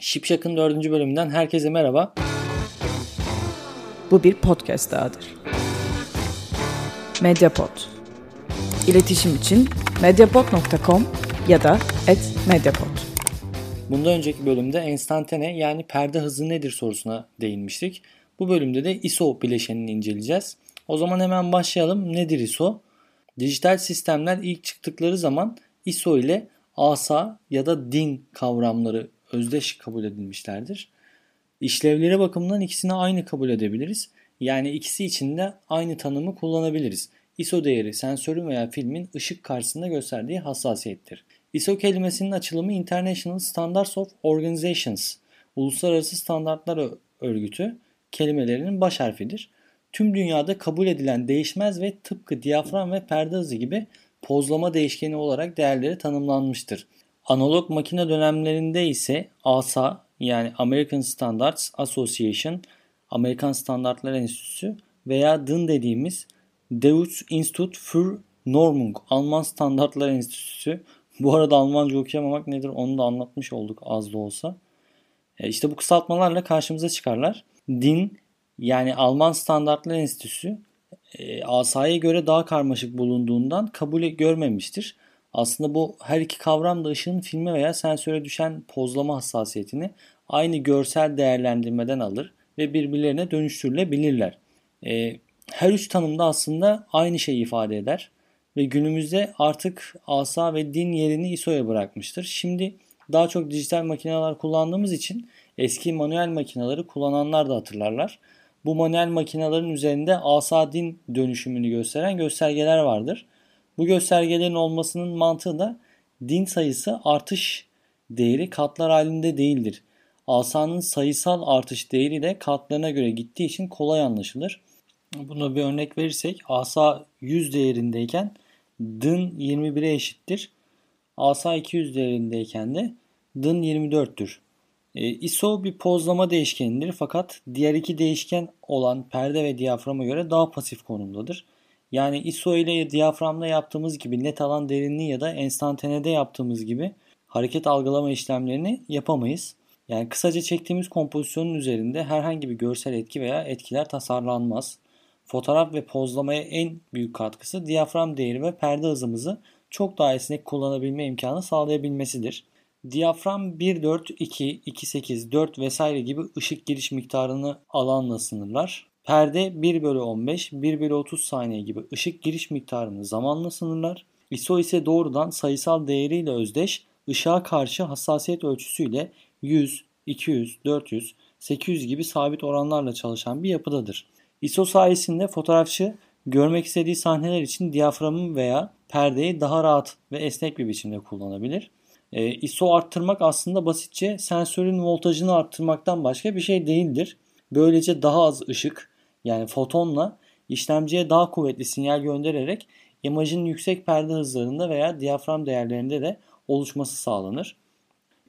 Şipşak'ın dördüncü bölümünden herkese merhaba. Bu bir podcast dahadır. Mediapod. İletişim için mediapod.com ya da @mediapod. Bundan önceki bölümde enstantane yani perde hızı nedir sorusuna değinmiştik. Bu bölümde de ISO bileşenini inceleyeceğiz. O zaman hemen başlayalım. Nedir ISO? Dijital sistemler ilk çıktıkları zaman ISO ile ASA ya da DIN kavramları özdeş kabul edilmişlerdir. İşlevleri bakımından ikisini aynı kabul edebiliriz. Yani ikisi için de aynı tanımı kullanabiliriz. ISO değeri sensörün veya filmin ışık karşısında gösterdiği hassasiyettir. ISO kelimesinin açılımı International Standards of Organizations, Uluslararası Standartlar Örgütü kelimelerinin baş harfidir. Tüm dünyada kabul edilen değişmez ve tıpkı diyafram ve perde hızı gibi pozlama değişkeni olarak değerleri tanımlanmıştır. Analog makine dönemlerinde ise ASA yani American Standards Association, Amerikan Standartlar Enstitüsü veya DIN dediğimiz Deutsche Institut für Normung, Alman Standartlar Enstitüsü. Bu arada Almanca okuyamamak nedir onu da anlatmış olduk az da olsa. E işte bu kısaltmalarla karşımıza çıkarlar. DIN yani Alman Standartlar Enstitüsü e, asaya göre daha karmaşık bulunduğundan kabul görmemiştir. Aslında bu her iki kavram da ışığın filme veya sensöre düşen pozlama hassasiyetini aynı görsel değerlendirmeden alır ve birbirlerine dönüştürülebilirler. E, her üç tanımda aslında aynı şeyi ifade eder ve günümüzde artık asa ve din yerini ISO'ya bırakmıştır. Şimdi daha çok dijital makineler kullandığımız için eski manuel makineleri kullananlar da hatırlarlar. Bu manuel makinelerin üzerinde asa din dönüşümünü gösteren göstergeler vardır. Bu göstergelerin olmasının mantığı da din sayısı artış değeri katlar halinde değildir. Asanın sayısal artış değeri de katlarına göre gittiği için kolay anlaşılır. Buna bir örnek verirsek asa 100 değerindeyken dın 21'e eşittir. Asa 200 değerindeyken de dın 24'tür. E, ISO bir pozlama değişkenidir fakat diğer iki değişken olan perde ve diyaframa göre daha pasif konumdadır. Yani ISO ile diyaframda yaptığımız gibi net alan derinliği ya da enstantanede yaptığımız gibi hareket algılama işlemlerini yapamayız. Yani kısaca çektiğimiz kompozisyonun üzerinde herhangi bir görsel etki veya etkiler tasarlanmaz. Fotoğraf ve pozlamaya en büyük katkısı diyafram değeri ve perde hızımızı çok daha esnek kullanabilme imkanı sağlayabilmesidir. Diyafram 1.4, 2, 2.8, 4 vesaire gibi ışık giriş miktarını alanla sınırlar. Perde 1 bölü 15, 1 bölü 30 saniye gibi ışık giriş miktarını zamanla sınırlar. ISO ise doğrudan sayısal değeriyle özdeş, ışığa karşı hassasiyet ölçüsüyle 100, 200, 400, 800 gibi sabit oranlarla çalışan bir yapıdadır. ISO sayesinde fotoğrafçı görmek istediği sahneler için diyaframı veya perdeyi daha rahat ve esnek bir biçimde kullanabilir. E, ISO arttırmak aslında basitçe sensörün voltajını arttırmaktan başka bir şey değildir. Böylece daha az ışık yani fotonla işlemciye daha kuvvetli sinyal göndererek imajın yüksek perde hızlarında veya diyafram değerlerinde de oluşması sağlanır.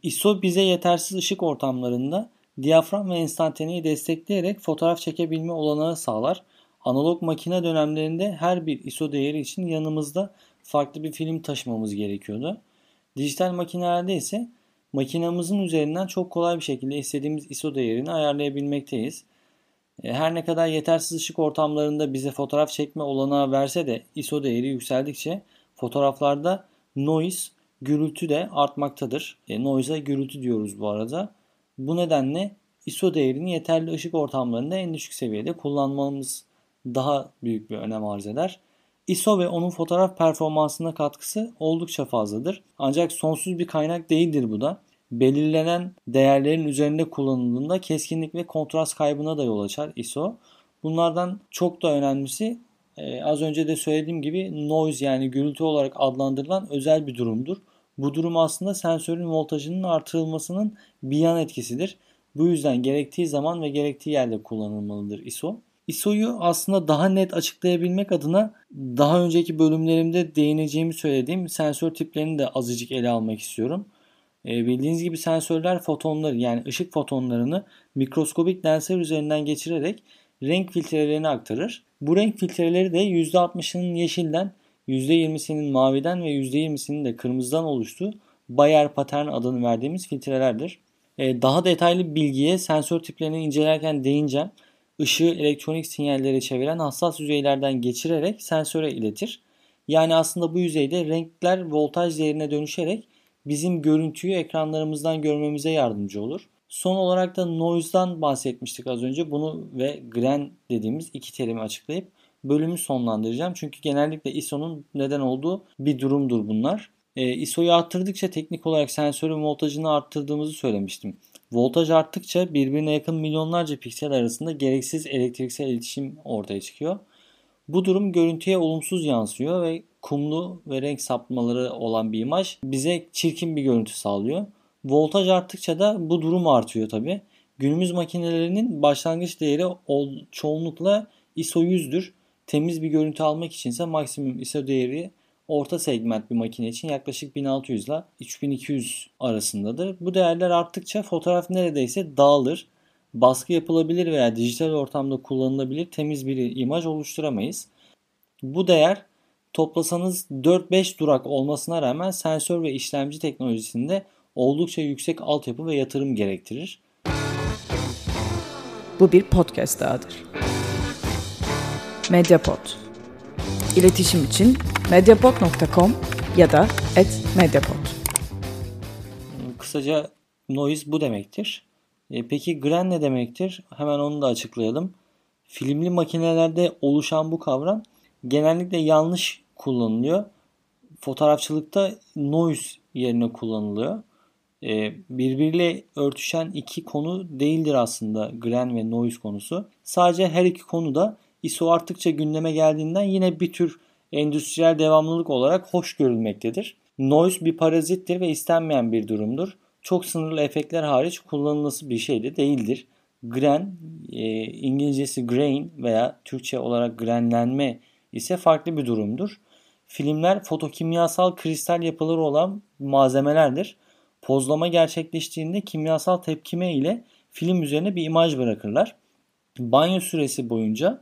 ISO bize yetersiz ışık ortamlarında diyafram ve enstantaneyi destekleyerek fotoğraf çekebilme olanağı sağlar. Analog makine dönemlerinde her bir ISO değeri için yanımızda farklı bir film taşımamız gerekiyordu. Dijital makinelerde ise makinamızın üzerinden çok kolay bir şekilde istediğimiz ISO değerini ayarlayabilmekteyiz. E, her ne kadar yetersiz ışık ortamlarında bize fotoğraf çekme olanağı verse de ISO değeri yükseldikçe fotoğraflarda noise, gürültü de artmaktadır. E, noise'a gürültü diyoruz bu arada. Bu nedenle ISO değerini yeterli ışık ortamlarında en düşük seviyede kullanmamız daha büyük bir önem arz eder. ISO ve onun fotoğraf performansına katkısı oldukça fazladır. Ancak sonsuz bir kaynak değildir bu da. Belirlenen değerlerin üzerinde kullanıldığında keskinlik ve kontrast kaybına da yol açar ISO. Bunlardan çok da önemlisi e, az önce de söylediğim gibi noise yani gürültü olarak adlandırılan özel bir durumdur. Bu durum aslında sensörün voltajının artırılmasının bir yan etkisidir. Bu yüzden gerektiği zaman ve gerektiği yerde kullanılmalıdır ISO. ISO'yu aslında daha net açıklayabilmek adına daha önceki bölümlerimde değineceğimi söylediğim sensör tiplerini de azıcık ele almak istiyorum. E, bildiğiniz gibi sensörler fotonları yani ışık fotonlarını mikroskobik lensler üzerinden geçirerek renk filtrelerini aktarır. Bu renk filtreleri de %60'ının yeşilden, %20'sinin maviden ve %20'sinin de kırmızıdan oluştuğu Bayer patern adını verdiğimiz filtrelerdir. E, daha detaylı bilgiye sensör tiplerini incelerken değineceğim. Işığı elektronik sinyallere çeviren hassas yüzeylerden geçirerek sensöre iletir. Yani aslında bu yüzeyde renkler voltaj değerine dönüşerek bizim görüntüyü ekranlarımızdan görmemize yardımcı olur. Son olarak da noise'dan bahsetmiştik az önce. Bunu ve grain dediğimiz iki terimi açıklayıp bölümü sonlandıracağım. Çünkü genellikle ISO'nun neden olduğu bir durumdur bunlar. E, ISO'yu arttırdıkça teknik olarak sensörün voltajını arttırdığımızı söylemiştim. Voltaj arttıkça birbirine yakın milyonlarca piksel arasında gereksiz elektriksel iletişim ortaya çıkıyor. Bu durum görüntüye olumsuz yansıyor ve kumlu ve renk sapmaları olan bir imaj bize çirkin bir görüntü sağlıyor. Voltaj arttıkça da bu durum artıyor tabi. Günümüz makinelerinin başlangıç değeri çoğunlukla ISO 100'dür. Temiz bir görüntü almak içinse maksimum ISO değeri orta segment bir makine için yaklaşık 1600 ile 3200 arasındadır. Bu değerler arttıkça fotoğraf neredeyse dağılır. Baskı yapılabilir veya dijital ortamda kullanılabilir temiz bir imaj oluşturamayız. Bu değer toplasanız 4-5 durak olmasına rağmen sensör ve işlemci teknolojisinde oldukça yüksek altyapı ve yatırım gerektirir. Bu bir podcast dahadır. Mediapod. İletişim için mediapod.com ya da @mediapod. Kısaca noise bu demektir. E, peki grain ne demektir? Hemen onu da açıklayalım. Filmli makinelerde oluşan bu kavram genellikle yanlış kullanılıyor. Fotoğrafçılıkta noise yerine kullanılıyor. E, birbiriyle örtüşen iki konu değildir aslında grain ve noise konusu. Sadece her iki konu da ISO arttıkça gündeme geldiğinden yine bir tür endüstriyel devamlılık olarak hoş görülmektedir. Noise bir parazittir ve istenmeyen bir durumdur. Çok sınırlı efektler hariç kullanılması bir şey de değildir. Grain, e, İngilizcesi grain veya Türkçe olarak grainlenme ise farklı bir durumdur. Filmler fotokimyasal kristal yapıları olan malzemelerdir. Pozlama gerçekleştiğinde kimyasal tepkime ile film üzerine bir imaj bırakırlar. Banyo süresi boyunca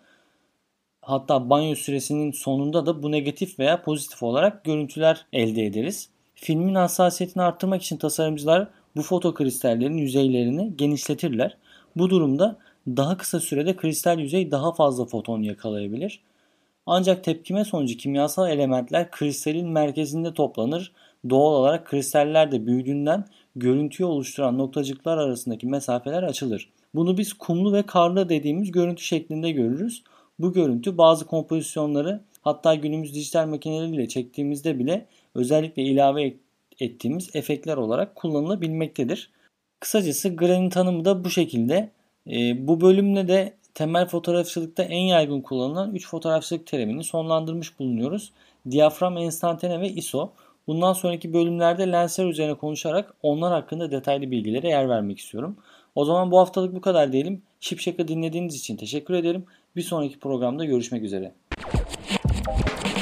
hatta banyo süresinin sonunda da bu negatif veya pozitif olarak görüntüler elde ederiz. Filmin hassasiyetini arttırmak için tasarımcılar bu fotokristallerin yüzeylerini genişletirler. Bu durumda daha kısa sürede kristal yüzey daha fazla foton yakalayabilir. Ancak tepkime sonucu kimyasal elementler kristalin merkezinde toplanır. Doğal olarak kristaller de büyüdüğünden görüntüyü oluşturan noktacıklar arasındaki mesafeler açılır. Bunu biz kumlu ve karlı dediğimiz görüntü şeklinde görürüz. Bu görüntü bazı kompozisyonları hatta günümüz dijital makineleriyle çektiğimizde bile özellikle ilave ettiğimiz efektler olarak kullanılabilmektedir. Kısacası grain tanımı da bu şekilde. E, bu bölümle de temel fotoğrafçılıkta en yaygın kullanılan 3 fotoğrafçılık terimini sonlandırmış bulunuyoruz. Diyafram, enstantane ve ISO. Bundan sonraki bölümlerde lensler üzerine konuşarak onlar hakkında detaylı bilgilere yer vermek istiyorum. O zaman bu haftalık bu kadar diyelim. Şipşak'ı dinlediğiniz için teşekkür ederim. Bir sonraki programda görüşmek üzere.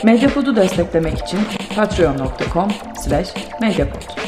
Medyapod'u desteklemek için patreon.com slash medyapod.